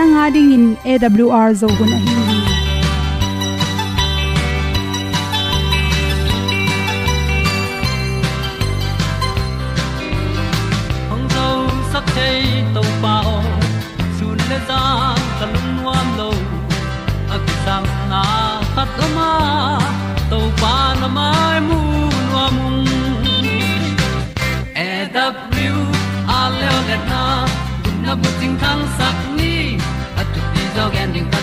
nanga ding in awr zo gun a hi hong ta lun nuam lo na khat o mai na sak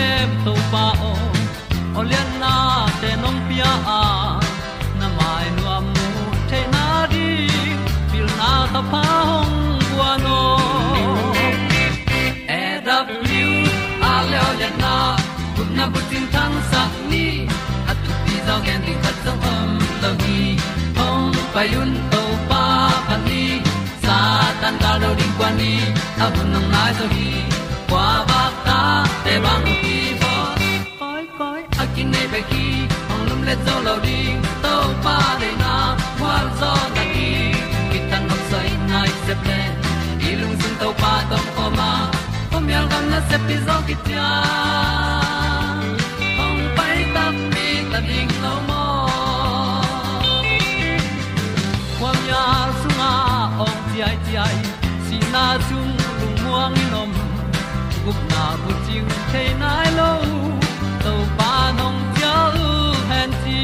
kem to pa o olian na te nom pia a na mai nu amo te na di pil na ta pa hong bua no e w, a le olian na. Kun na bu tin tan sa ni. Atu pi zo gen di khat zo om lo gi hong pa yun to pa pa ni. Sa tan da lo di kwa ni. A bu nang mai zo gi kwa te bang ki bo koi koi a kin nei pe ki hong lum le zo lo di to pa de na kwa zo na ki ki tan nok sai nai se ple ilung sun to pa tom ko ma. Ko mi al gam na se pi zo ki tia gup na bu ting te nai lo to pa nong pia u han ti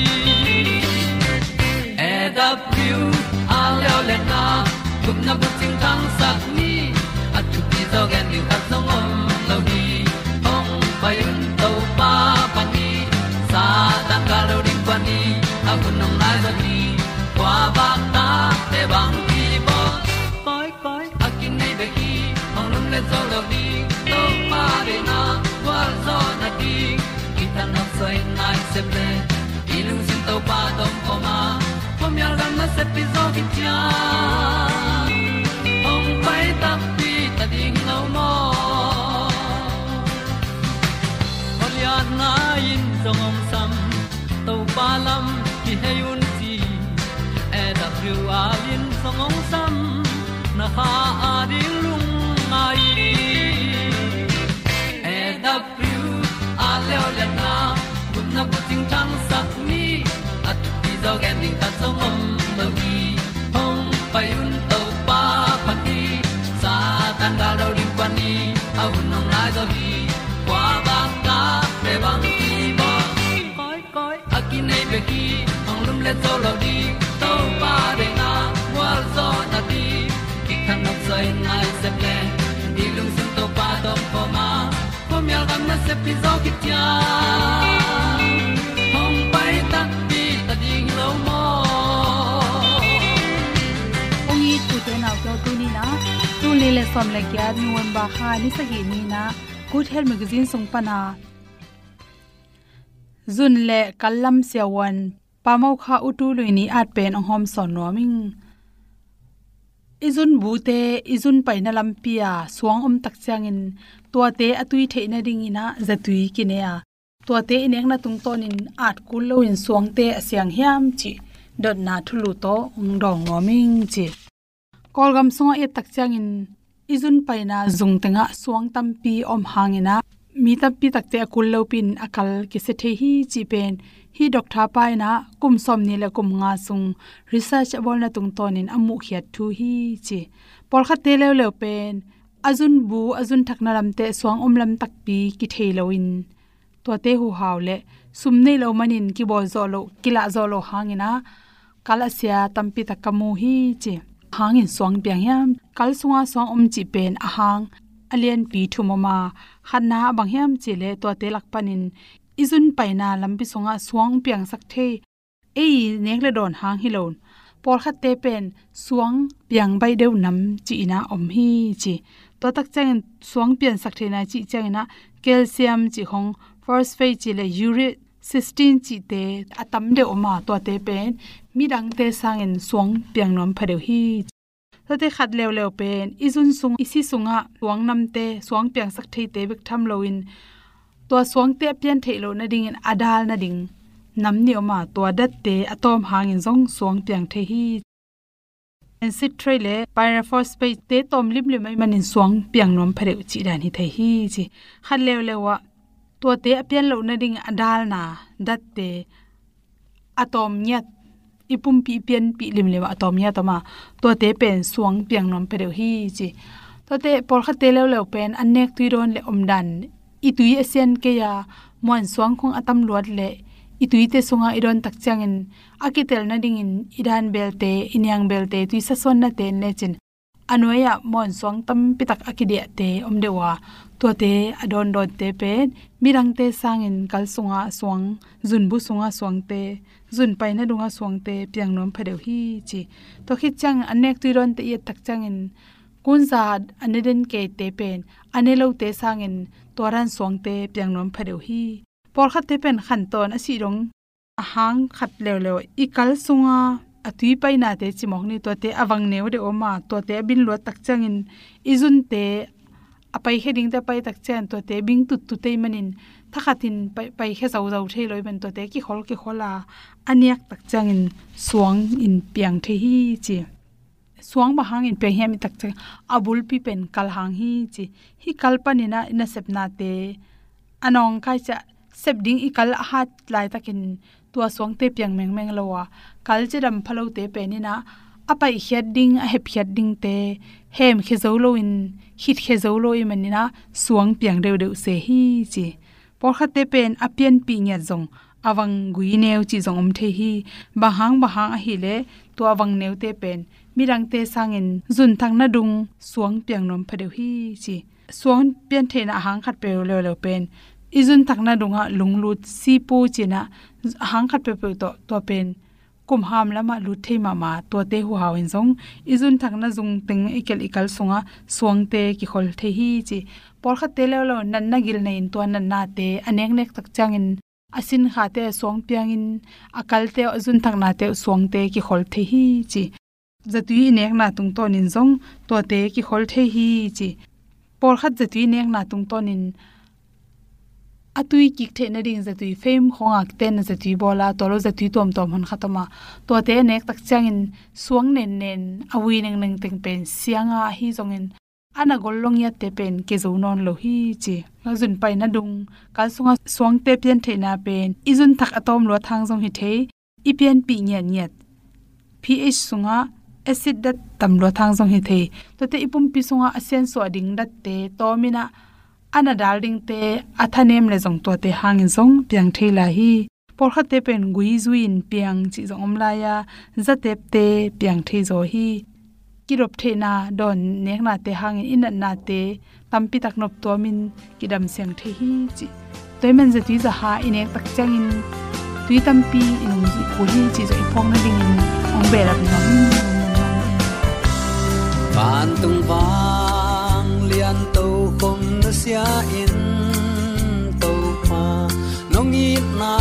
e da pru a leo le na gup na bu ting tang sat ni at se ple ilung sin to pa tom poma ma. Pom yal gam na se pi zo ki tia. Ding ta zong om lo gi hong pai un to pa pa ti sa tan da do ri pa ni a un nong lai do gi kwa ba ta pe bang ki bo koi koi a ki nei be ki hong lum le zo lo di to pa de na wa zo na ti ki kan nok sai nai se ple ni lung sun to pa do po ma po mi gam na se pi zo ki tia ong i tu te na to tu ni na tu le le som le kya nuam ba kha ni sa gi ni na good health magazine song pana zun le kallam siawan pamau kha utu luini at pen ong hom son noming izun bute izun paina lampia suang om tak changin tua te atui theina ding ina zatui kinea tua te inek na tung tonin at kul lo in suang te asyang hiam chi dot na thulu to ung dong ngoming chi kolgam songa e tak changin izun paina zung tenga suang tampi om hangina. Mi tampi takte akul lo pin akal ki se the hi chi pen. Hi doctor paina kum som ni le kum nga sung. Research bol na tung ton in amu khiat thu hi chi. Por kha te le le pen. Azun bu, azun thakna lam te suang om lam tak pi ki thei lo in to te hu haw le. Sum nei lo manin ki bol zo lo kila zo lo hangina. Kala sia tampi takamu hi chi hangin swang piang yam kal sunga swang om chi pen ahang alian pi thumama khanna bang hiam chile to te lak panin izun paina lambi songa suang piang sak the ei nekle don hang hilon por khat te pen suang piang bai deu nam chi na om hi chi to tak chang suang pian sak the na chi chang na calcium chi hong, phosphate chi le uric cysteine chi te atam de oma to te pen mi dang te sang en suang piang nom phadeu hi. Te khat lew lew pen, izun sung, isi sunga, suang nam te, suang piang sak thei te bek tham loin to suang te pian thei lo na ding in adal na ding. Nam ni oma to dat te, atom hangin zong, suang piang the hi. En sit trele pyrophosphate te tom lim lim mai manin suang piang nom phare chi dan hi thei hi chi. Khat lew lewa to te apian lo na ding adal na, dat te, atom nyat ipum pi pian pi lim lewa atom nya tama to te pen suang piang nom pe hi chi. To te por kha te lew lew pen anek tui ron le om dan. I tui asian ke ya mon suang khong atam luat le. I tui te sunga iron tak chang in akitel na ding in idan bel te inyang bel te, tui sa son na te ne chin. Anoya mon suang tam pitak akidia te omdewa to te adon don te pen. Mirang te sangin kal sunga suang, zun bu sunga suang te zun pai na dunga suang te piang nom phadeu hi chi. To khi chang anek tuiron te ye tak changin kunza aneden ke te pen. Anelo te sangin toran suang te piang nom phadeu hi. Por khat te pen khan ton asi rong. Ahang khat lew lew kal sunga. Atui pai na te chimok ni to te awang neu de oma to te bin lo tak changin izun te. Apai heding te pai tak chen to te bing tut tu te manin thakhatin pai pai khe zau zau thei loi ben to te ki khol ki khola aniak tak changin suang in piang the hi chi. Suang ba hang in pe hem tak chang. Abul pi pen kal hang hi chi. Hi kalpanina ina sepna te. Anong kai cha, sep ding i kal hat lai takin tua suang te piang meng meng lowa kal che ram phalo te pe ni na, apai hiat ding a hep hiat ding te. Hem khe zo lo in, hit khe zo lo i manina suang piang deu deu se hi chi por kha te pen apian pi nya zong. Awang gui neu chi zong om the hi. Bahang bahang a hi le to awang neu te pen. Mirang te sangin zun thang na dung. Suang piang nom phadeu hi chi. Suang pian the na hang khat pe lo lo pen. Izun thakna dunga lunglut si pu china hang khat pe pe to to pen. Kum ham lama lu the ma ma to te hu haw in zong. Izun thakna zung teng ikel ikal sunga suang te ki khol the hi chi por kha tele lo nan na gil nei to nan na te. Aneng nek tak changin asin kha te song piang in. Akal te azun thak na te song te ki khol the hi chi. Zatui nek na tung ton in zong to te ki khol the hi chi. Por kha zatui nek na tung ton in. Atui kik the na ding zatui fame khonga ten na zatui bola to lo zatui tom tom han khatama to te nek tak changin suang nen nen. Awi neng neng teng pen. Sianga hi zongin ana gollong ya te pen ke zo non lo hi chi. La jun pai na dung ka sunga swang te pian the na pen. I jun thak atom lo thang jong hi the i pian pi nya nyat. Ph sunga, acid dat tam lo thang jong hi the to te ipum pi sunga asen so ding dat te, to mina ana dal ding te, athanem le jong to te hangin jong piang the la hi. Por kha te pen gui zuin piang chi jong om la ya, za tep te, piang the zo hi kirop the don nek te, hangin in na te tampi tak nop to min kidam siang the hi chi. Toy men za za ha inek tak changin, tui tampi inung ji ko hi chi zo na ding in ong be la nom. Ban tung wang lian to khom na sia in to pa nong i na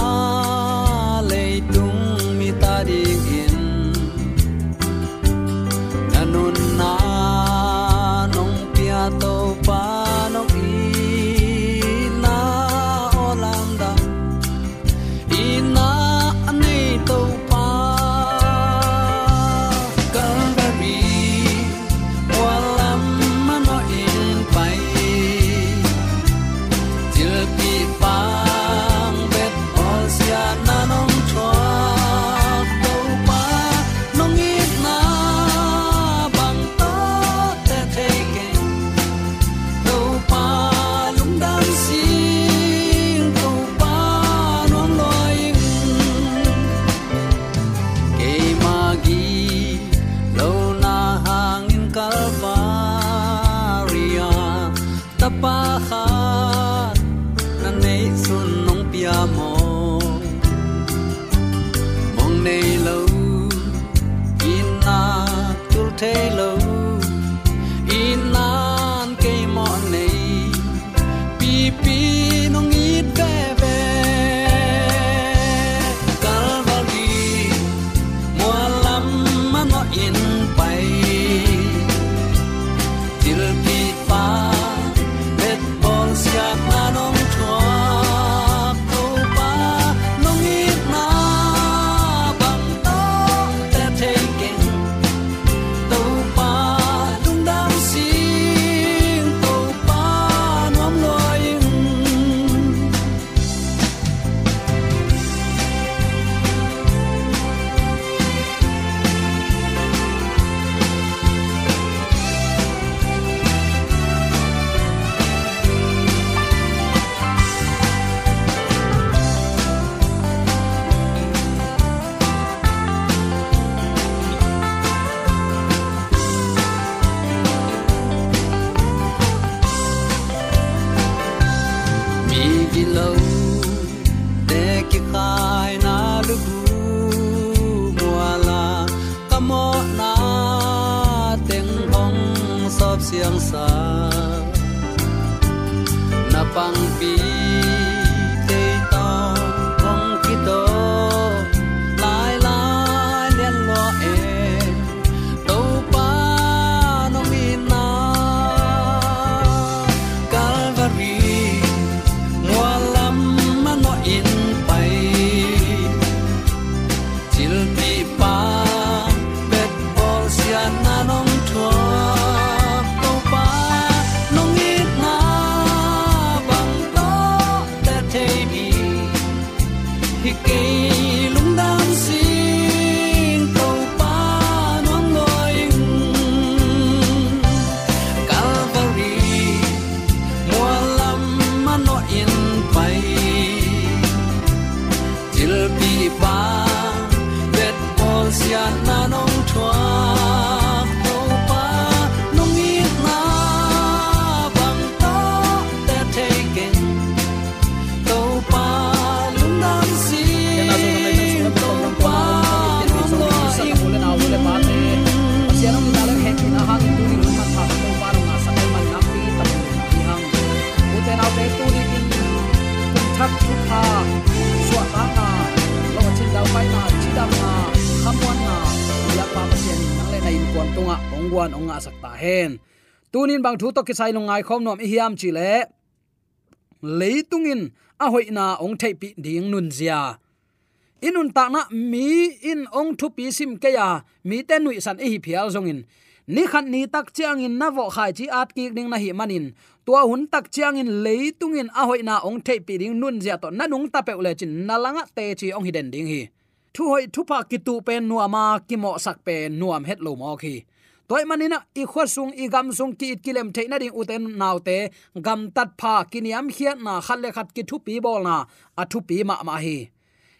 nang tung na ông kwan tunga ngã sắc ong ta hen. Tunin bang thu to ki sai long ngai khom nom hi hiam chi le. Leitungin a hoina ong thei pi ding nun zia. Inun ta na mi in ong thu pi sim ke ya, mi te nui san e hi phial zong in ni khan ni tak chiang in na vo khai chi at ki ding na hi manin. Tua hun tak chiang in leitung in a hoi na ong thei pi ding nun zia to na nung ta pe ule chin na langa te chi ong hi den ding hi thu hoi thu pa ki tu pen nuama ki mo sak pe nuam het lo mo khi. Toy manina, i khwa sung, i gam sung ki it kilem theina ding uten naute gam tat pha kiniam hiat na khalle khat ki thu pi bol na, a thu pi ma ma hi.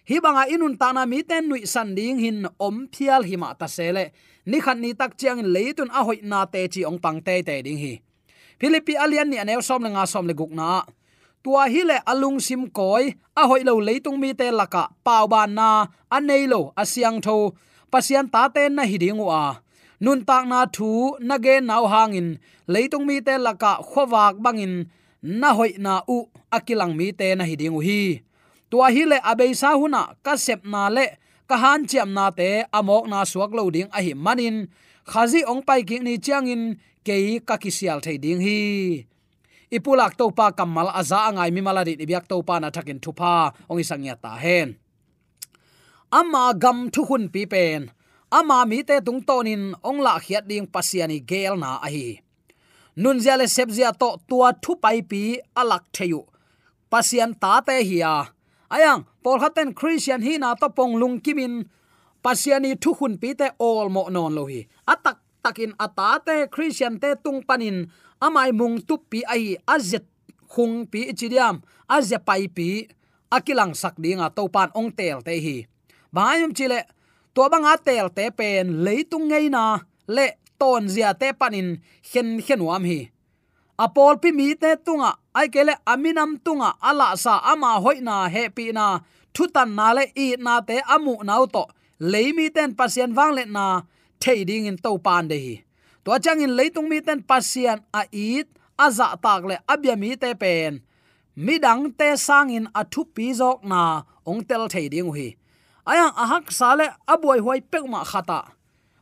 Hi banga inun ta na mi ten nui san ding hin om phial hi ma ta sele ni khan ni tak chiang leitun a hoi na te chi ong pang te te ding hi. Philippi alian ni anew som nga som le guk na tua hi le alung sim koi, a hoi lo leitung mi te laka, pau ban na anei lo asiang tho. Pasian ta te na hi ding wa nun tak na thu, na ge naw hangin leitung mi te laka khowak bangin na hoi na u akilang mi te na hi ding hi tua hi le abei sa huna ka sep na le, ka han chiam na te amok na suak lo ding a hi manin khazi ong pai ki ni chiang in ke ka kisial thei ding hi ipulak to pa kamal aza angai mi maladi ibyak to pa na thakin thupa ong isangya ta hen. Ama gam thu hun pi pen. Ama mi te tung tonin ong la khiat ding pasiani gel na a hi nun zia le sep zia to tua thu pai pi alak theyu. Pasian ta te hiya ayang pol khaten christian hi na to pong lung kimin. Pasiani thu hun pi te all mo non lo hi atak takin atate christian te tung panin. Amai mung tu pi ai, azet khung pi chidiam azya pai pi akilang sak dinga to pan ong tel te hi. Bayum chile to banga tel te pen leitung ngei na, le ton zia te panin hen khen wam hi. Apol pi mi te tunga, ai kele aminam tunga, ala sa ama hoina happy na, thutan na le i na te amu nau to. Leimi ten pasien wang le na thei ding in to pan de hi. To chang in leitung mi ten pasian a it aza tak le abya mi te pen. Midang te sang in athu pi jok na ong tel thei ding hi ayang ahak sale abuai huai pek ma khata.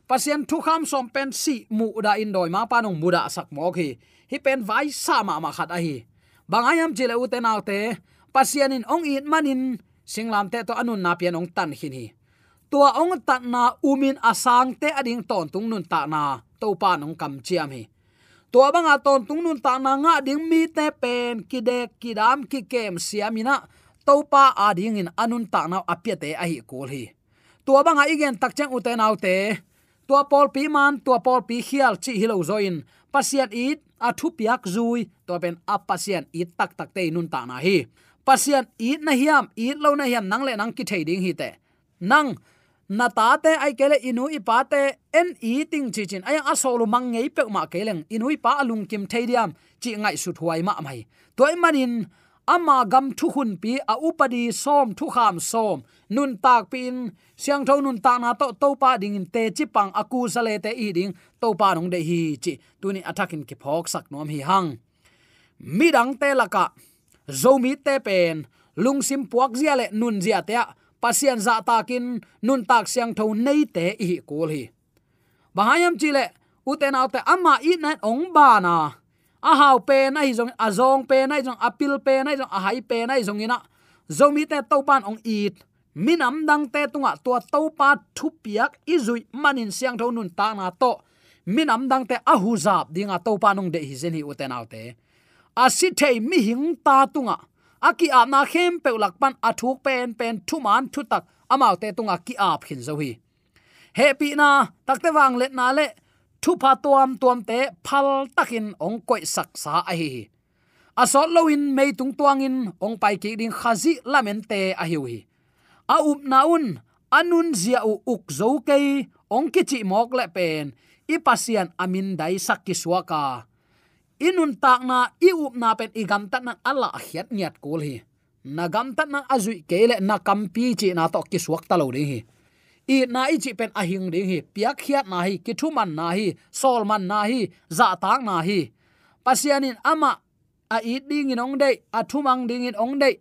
Pasien thu kham som pen si mu da in doi ma panung muda sak mok hi. Hi pen vai sa ma ma khat a hi bangayam jile u te naw te pasien in ong it manin, singlam te to anun na pian ong tan hin hi tua ong ta na umin asang te ading ton tung nun ta na, to pa nong kam chiam hi. Tua banga ton tung nun ta na nga ding mi te pen, kidek, kidam ki kem siamina to pa ading in anun ta na apia te a hi kol hi. Tua banga igen tak chang u te te, tua pol pi man, tua pol pi khial chi hilo zoin pasiat it, a thu piak zui to ben a pasian it tak tak te nun ta na hi. Pasian it na hiam, it lo na hiam, nang le nang ki thei ding hi te. Nang na ta te ai kele inu i pa te en i ting chi chin. Ai a lu mang ngei pe ma keleng inu i pa alung kim theidiam chi ngai su thuai ma mai. Toy manin, ama gam thu hun pi a upadi som thu kham som. Nun tak pin, siang thau nun ta na to to pa ding in te chi pang aku sale te i ding. To pa nong de hi chi. Tuni attacking ki phok sak nom hi hang. Mi dang te laka. Zomi te pen. Lung sim puak zia le nun zia te pasian za takin nun tak siang tho nei te i kul hi. Bahayam chile uten autte amma i na ong ba na. A hau pe na hi jong a zong pe na jong apil pe na jong a hai pe na jong ina. Zomi te to pan ong it. Minam dang te tunga tua to pa thu piak izui manin siang tho nun ta na to. Minam dang te ahuzap dinga to pa nong de hi zen hi uten autte a si thei mi hing ta tunga aki ap na khem pe lak pan athuk pen pen thu man thu tak. Amau te tunga ki ap hin zo hi. He pi na takte wang let na le, thu pa tuam tuam te phal takin ong koi sak sa a hi asol loin mei tung tuang in, ong pai ki ding khazi lamen te a hi hi. A up na un anun zia u uk zo ke ong ki chi mok le pen. I pasian amin dai sak ki suaka inun tak na i up na pen igam gam tat na ala hiat niat kul hi. Na gam tat na azui kele na kampi chi na to ki suak ta lo ding hi. I na i chi pen ahing ding hi. Piak khiat na hi ki thu man na hi sol man na hi, za tak na hi. Pasianin ama, a i ding in ong dei, a thu mang ding in ong dei.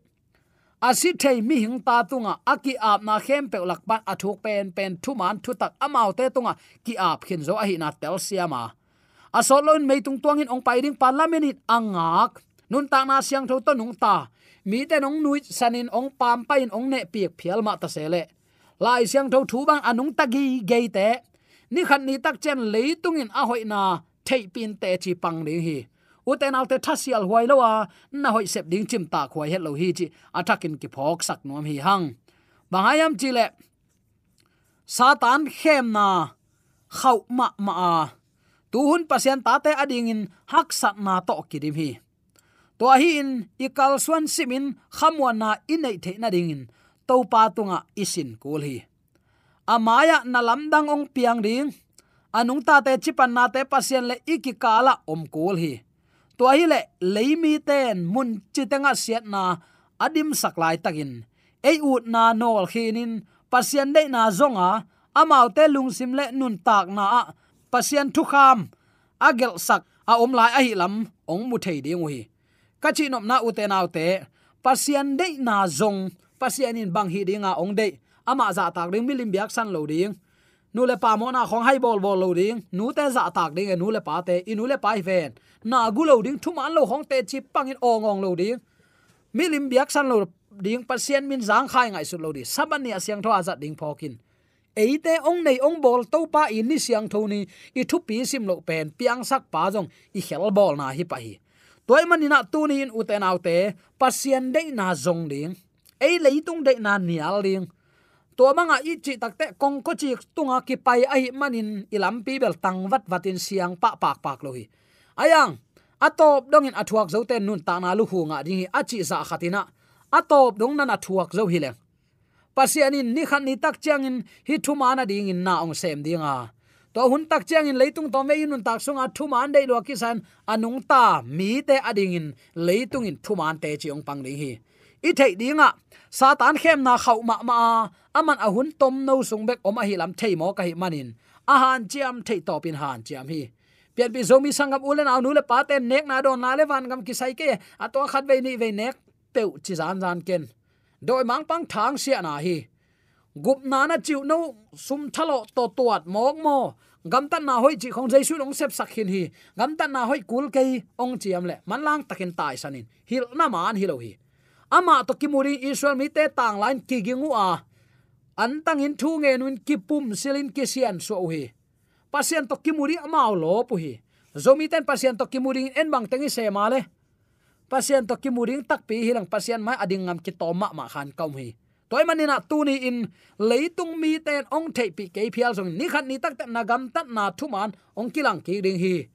A si thei mi hing ta tunga aki ap na khem pe lak ban, a thuk pen pen thu man thu tak amau te tunga, ki ap khin zo a hi na tel siama a solon mei tung tuangin ong pai ding parliament angak. Nun ta na siang tho to nung ta. Mi te nong nui sanin ong pam pa in ong ne piek phial ma ta sele. Lai siang tho thu bang anung tagi ge te. Ni khan ni tak chen tung in a hoi na thei pin te chi pang ni hi. Uten alte thasial huai lowa na hoi sep ding chim ta khwai het lo hi chi atakin ki phok sak nom hi hang. Bangayam chi le, satan khem na, khau ma ma a tuhun pasian tate ta ading in hak sat na to kidim hi. To hi in ikal swan simin khamwa na inei the na ding in to pa tunga isin kul hi. Amaya na lamdang ong piang ding, anung ta te chipan na te pasien le ikikala om kul hi. To hi le leimi ten mun chitenga siat na adim saklai takin ei ut na nol khinin pasien de na zonga, amau te lungsim le nun tak na a pasian thu kham agel sak, a om lai a hi lam, ong mu thei ding wi. Ka chi nom na ute naw te pasien de na zong pasian in bang hi dinga ong de ama za tak ding milim biak san lo ding. Nu le pa mo na khong hai bol bol lo ding, nu te za tak ding e nu le pa te inu le pa hi ven. Na gu lo ding, thu man lo khong te chi pangin ong ong lo ding. Milim biak san lo ding pasian min zang khai ngai su lo di sabani asyang tho azat ding phokin eite ong nei ong bol to pa in ni siang thoni i thu pi sim lo pen, piang sak pa jong i khel bol na hi pa hi. Toy manina tu ni in uten autte pasien dei na zong ding. Ei leitung dei na nial ding. To manga i chi takte kong ko chi tunga ki pai ai manin ilam pi bel tang wat watin siang pa pak pak lo hi. Ayang atop dongin athuak zote nun ta na lu hu nga ding a chi za khatina atop dong na na thuak zo hi leng pasian in ni khan ni tak chang in hi thu mana ding in na ong sem dinga. To hun tak chang in leitung to me inun tak sunga thu man dei lo ki san anung ta mi te ading in leitung in thu man te chi ong pang ding hi. I thei dinga, satan khem na khau ma ma aman ahun tom no sung bek om hi lam thei mo ka hi manin. A han chiam thei to pin han chiam hi. Pian pi zomi sangam ulen aw nule pa ten nek na don na le van gam ki sai ke, a to khat ve ni ve nek, peu chi zan zan ken doi mang pang thang sia na hi. Gup na na chiu no sum thalo to tuat mok mo. Gam tan na hoi chi khong jaisu long sep sak hin hi. Gam tan na hoi kul kei ong chiam le. Man lang takin tai sanin hil na man hi lo hi. Ama to kimuri israel mi te tang lain ki gingu a. An tang in thu nge nun ki pum selin ki sian so hi. Pasien to kimuri ama lo pu hi. Zomi ten pasien to kimuri en bang tengi se ma le pasien to kimuring tak pi hilang pasien mai ading ngam ki to ma ma khan kaum hi. Toy manina tuni in leitung mi ten ong thei pi ke phial song ni khat ni tak ta nagam tat na thuman, ong kilang ki ding hi.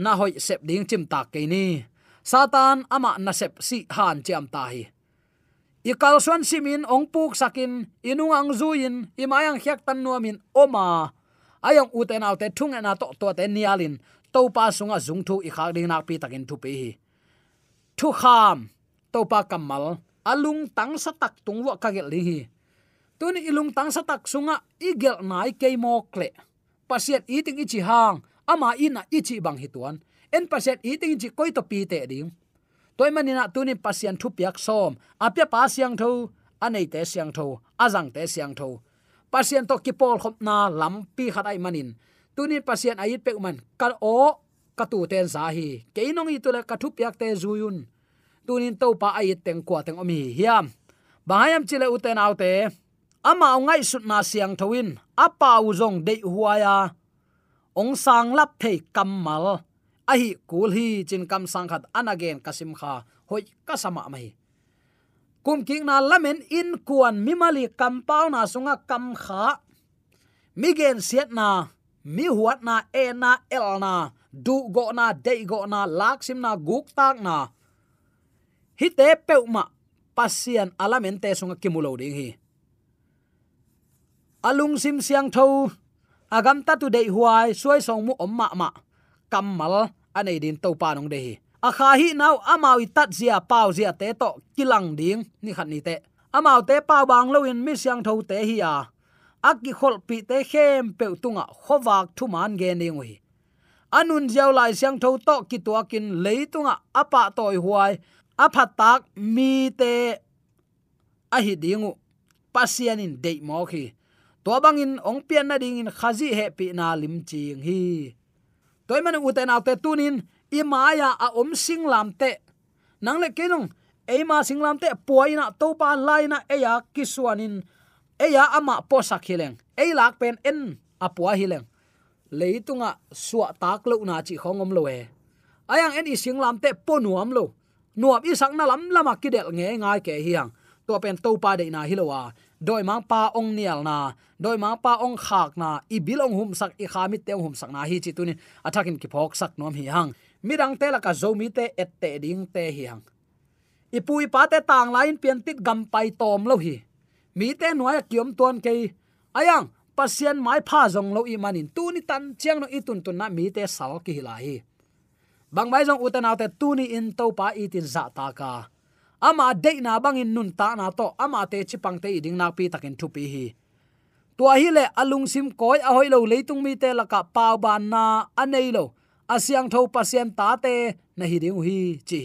Na hoi sep ding chim tak ke ni. Satan ama na sep si han cham ta hi. I kal simin ong puk sakin inung ang zuin i mayang hyak tan nuamin oma ayang uten autte thung e na to to te nialin. To pa sunga zung thu i khak ding nak pi takin thu pe hi thu kham to pa kamal alung tang sa tak tung wa ka gel hi tun ilung tang sa tak sunga igel nai ke mo kle pasiat eating ichi hang ama ina ichi bang hituan en pasiat eating ichi koi to pi te ding toy manina tunin pasian thu piak som apya pa siang tho anei te siang tho azang te siang tho pasian to kipol khop na lampi khatai manin tunin pasian ait pe man, kal o katu ten sahi keinong i kathu piak te zuyun tunin to pa ai teng kwa teng omi. Hiam. Bahayam chile uten autte ama ngai sut na siang thawin. Apa uzong de huaya. Ong sang lap thei kammal. Ahi kul hi chin kam sang khat anagen kasim kha. Hoi kasama mai. Kum king na lamen in kuan mimali kampau na sunga kam kha. Migen siat na, mi huat na e na el na. Du go na de go na, lak sim na guk tak na hi te peuma pasian alamen te sunga kimulo ding hi. Alung sim siang tho agam ta tu dei huai, suai song mu omma ma kammal kamal anei din to pa nong de hi. A kha hi nau amawi tat zia pau zia te to kilang ding, ni khat ni te. Amau te pau bang lo in mi siang tho te hi a. Akki khol pi te khem pe tunga khowak thu man ge ni ngui. Anun jiao lai siang tho to ki to kin leitunga apa toy huai aphat tak mi te a hi dingu, pasianin dei mo khi. To bang in ong pian na ding in khazi he pi na lim ching hi. Toy man u te na te tunin, i maya a om sing lam te. Nang le kenong e ma sing lam te poina to pa laina e ya kiswanin e ya ama po sakhileng e lak pen en apua hileng leitunga suwa tak lo na chi khongom lo e. Ayang en i sing lam te ponuam lo nuam i sak na lam lama kidel nge ngai ke hiang. To pen to pa de na hilowa. Doi ma pa ong nial na. Doi ma pa ong khak na. I bilong hum sak, i khamit te hum sak na. Hi chi tunin. Athakin ki phok sak nom hi hang mirang te la ka zomi te et te ding te hi hang ipui pa te tang lain pian tit gam pai tom lo hi. Mi te noya kiom ton ke ayang, pasien mai pha zong lo i manin. Tu ni tan chiang no itun tun na mi te sal ki hi la hi bang mai jong uten te tuni in to pa itin za ta ka. Ama de na bangin nun ta na to, ama te chipang te ding na pi takin thu pi hi. Tua hi le alung sim koi a hoi lo leitung mi te la ka pau ban na anei lo asyang tho pasien ta te na hi ding hi chi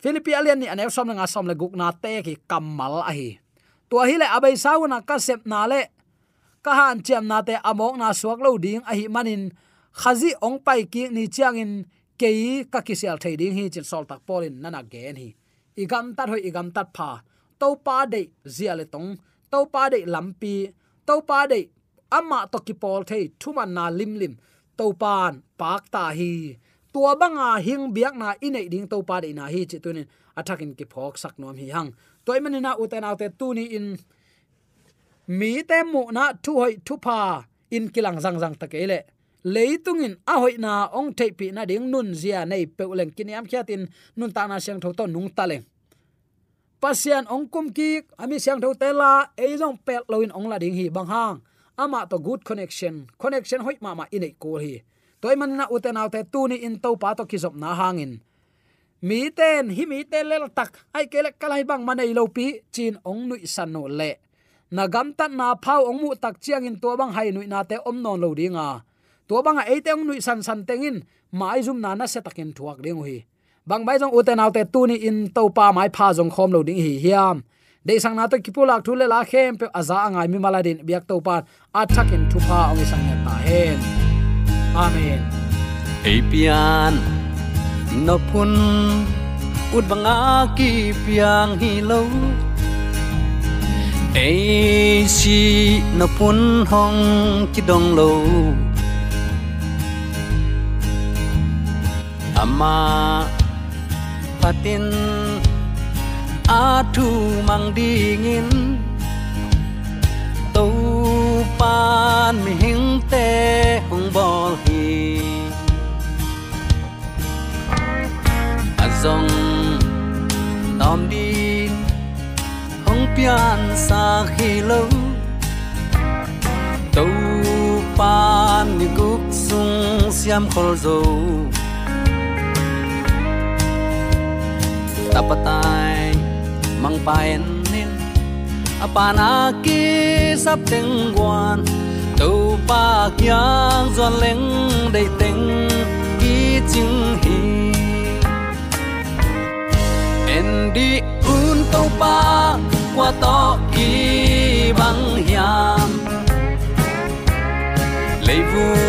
philippi alian ni anew som nga som le guk na te ki kamal a hi. Tua hi le abai sau na ka sep na le, ka han chem na te amok na suak lo ding a hi manin, khazi ong pai ki ni chiang in kei ka ki sel thei ding hi chin sol tak polin nana gen hi. Igam tat hoi igam tat pha. To pa de zia le tong. To pa de lampi to pa de amma to ki pol thei thuman na lim lim. To pan pak ta hi. Tua banga hing biak na inei ding to pa de na hi chi tunin athakin ki phok sak nom hi hang. Toy manina uten autte tu ni in. Mi te mu na thu hoi thu pa in kilang zang zang takele leitungin. A hoi na ong thei na ding nun zia nei peuleng kiniam khiatin nun ta na siang tho to nung ta leng pasian ong kum ki, ami siang tho tela e jong pel loin ong la ding hi bang hang ama to good connection. Connection hoi ma ma inei ko hi. Toy man na uten autte tu ni in to pa to kizop na hangin. Mi ten, hi mi ten lel tak. Ai kele kalai bang manei lo pi, chin ong nui san no le. Na gam na phau ong mu tak chiang in to bang hai nui na te om non lo dinga to bang a ate ong nui san san tengin mai zum na na se takin thuak ding hi. Bang bai jong uten autte tu ni in to pa mai pha jong khom lo ding hi hiam. De sang na to kipulak thule la khem pe aza angai mi maladin biak to pan athakin thupa ong sang ta hen. Amen. Apian no pun ut banga ki piang hi lo. Ai si no pun hong ki dong lo. Ama patin a mang dingin tu pan mi hing te hung bol hi azong nom tom din hung pian sa khi lâu tàu pan ni guk sung siam khol zo tapatai mang paen nin apana sắp tiếng quan tu pa kyang giòn leng đầy tình ki ching hi. En đi un tàu pa qua to ki bang hiam. Lấy vui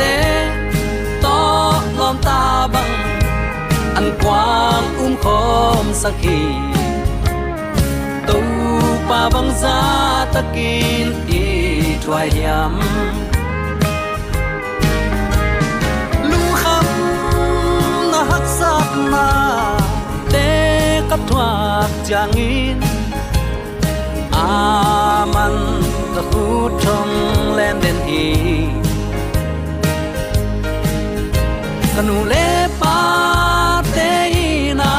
te to lom ta bang an quang um khom sakhi tu pa bang za takin i thwai yam lu kham na hak sat na te kap thuak changin aman ka khu thong len den hi kanu le pa te na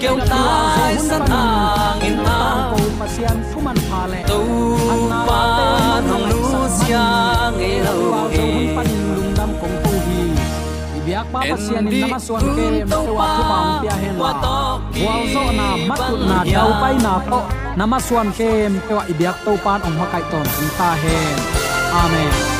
kêu tai san ang in ko pasian fuman pha le tu pa nong lu sia nge lo pan lung dam kong tu hi ibiak pa pasian in nama suan ke ma te wa thu pam pia hen la wal zo na matut na dau pai na to nama suan ke te wa ibiak to pan ong ma kai ton ta hen amen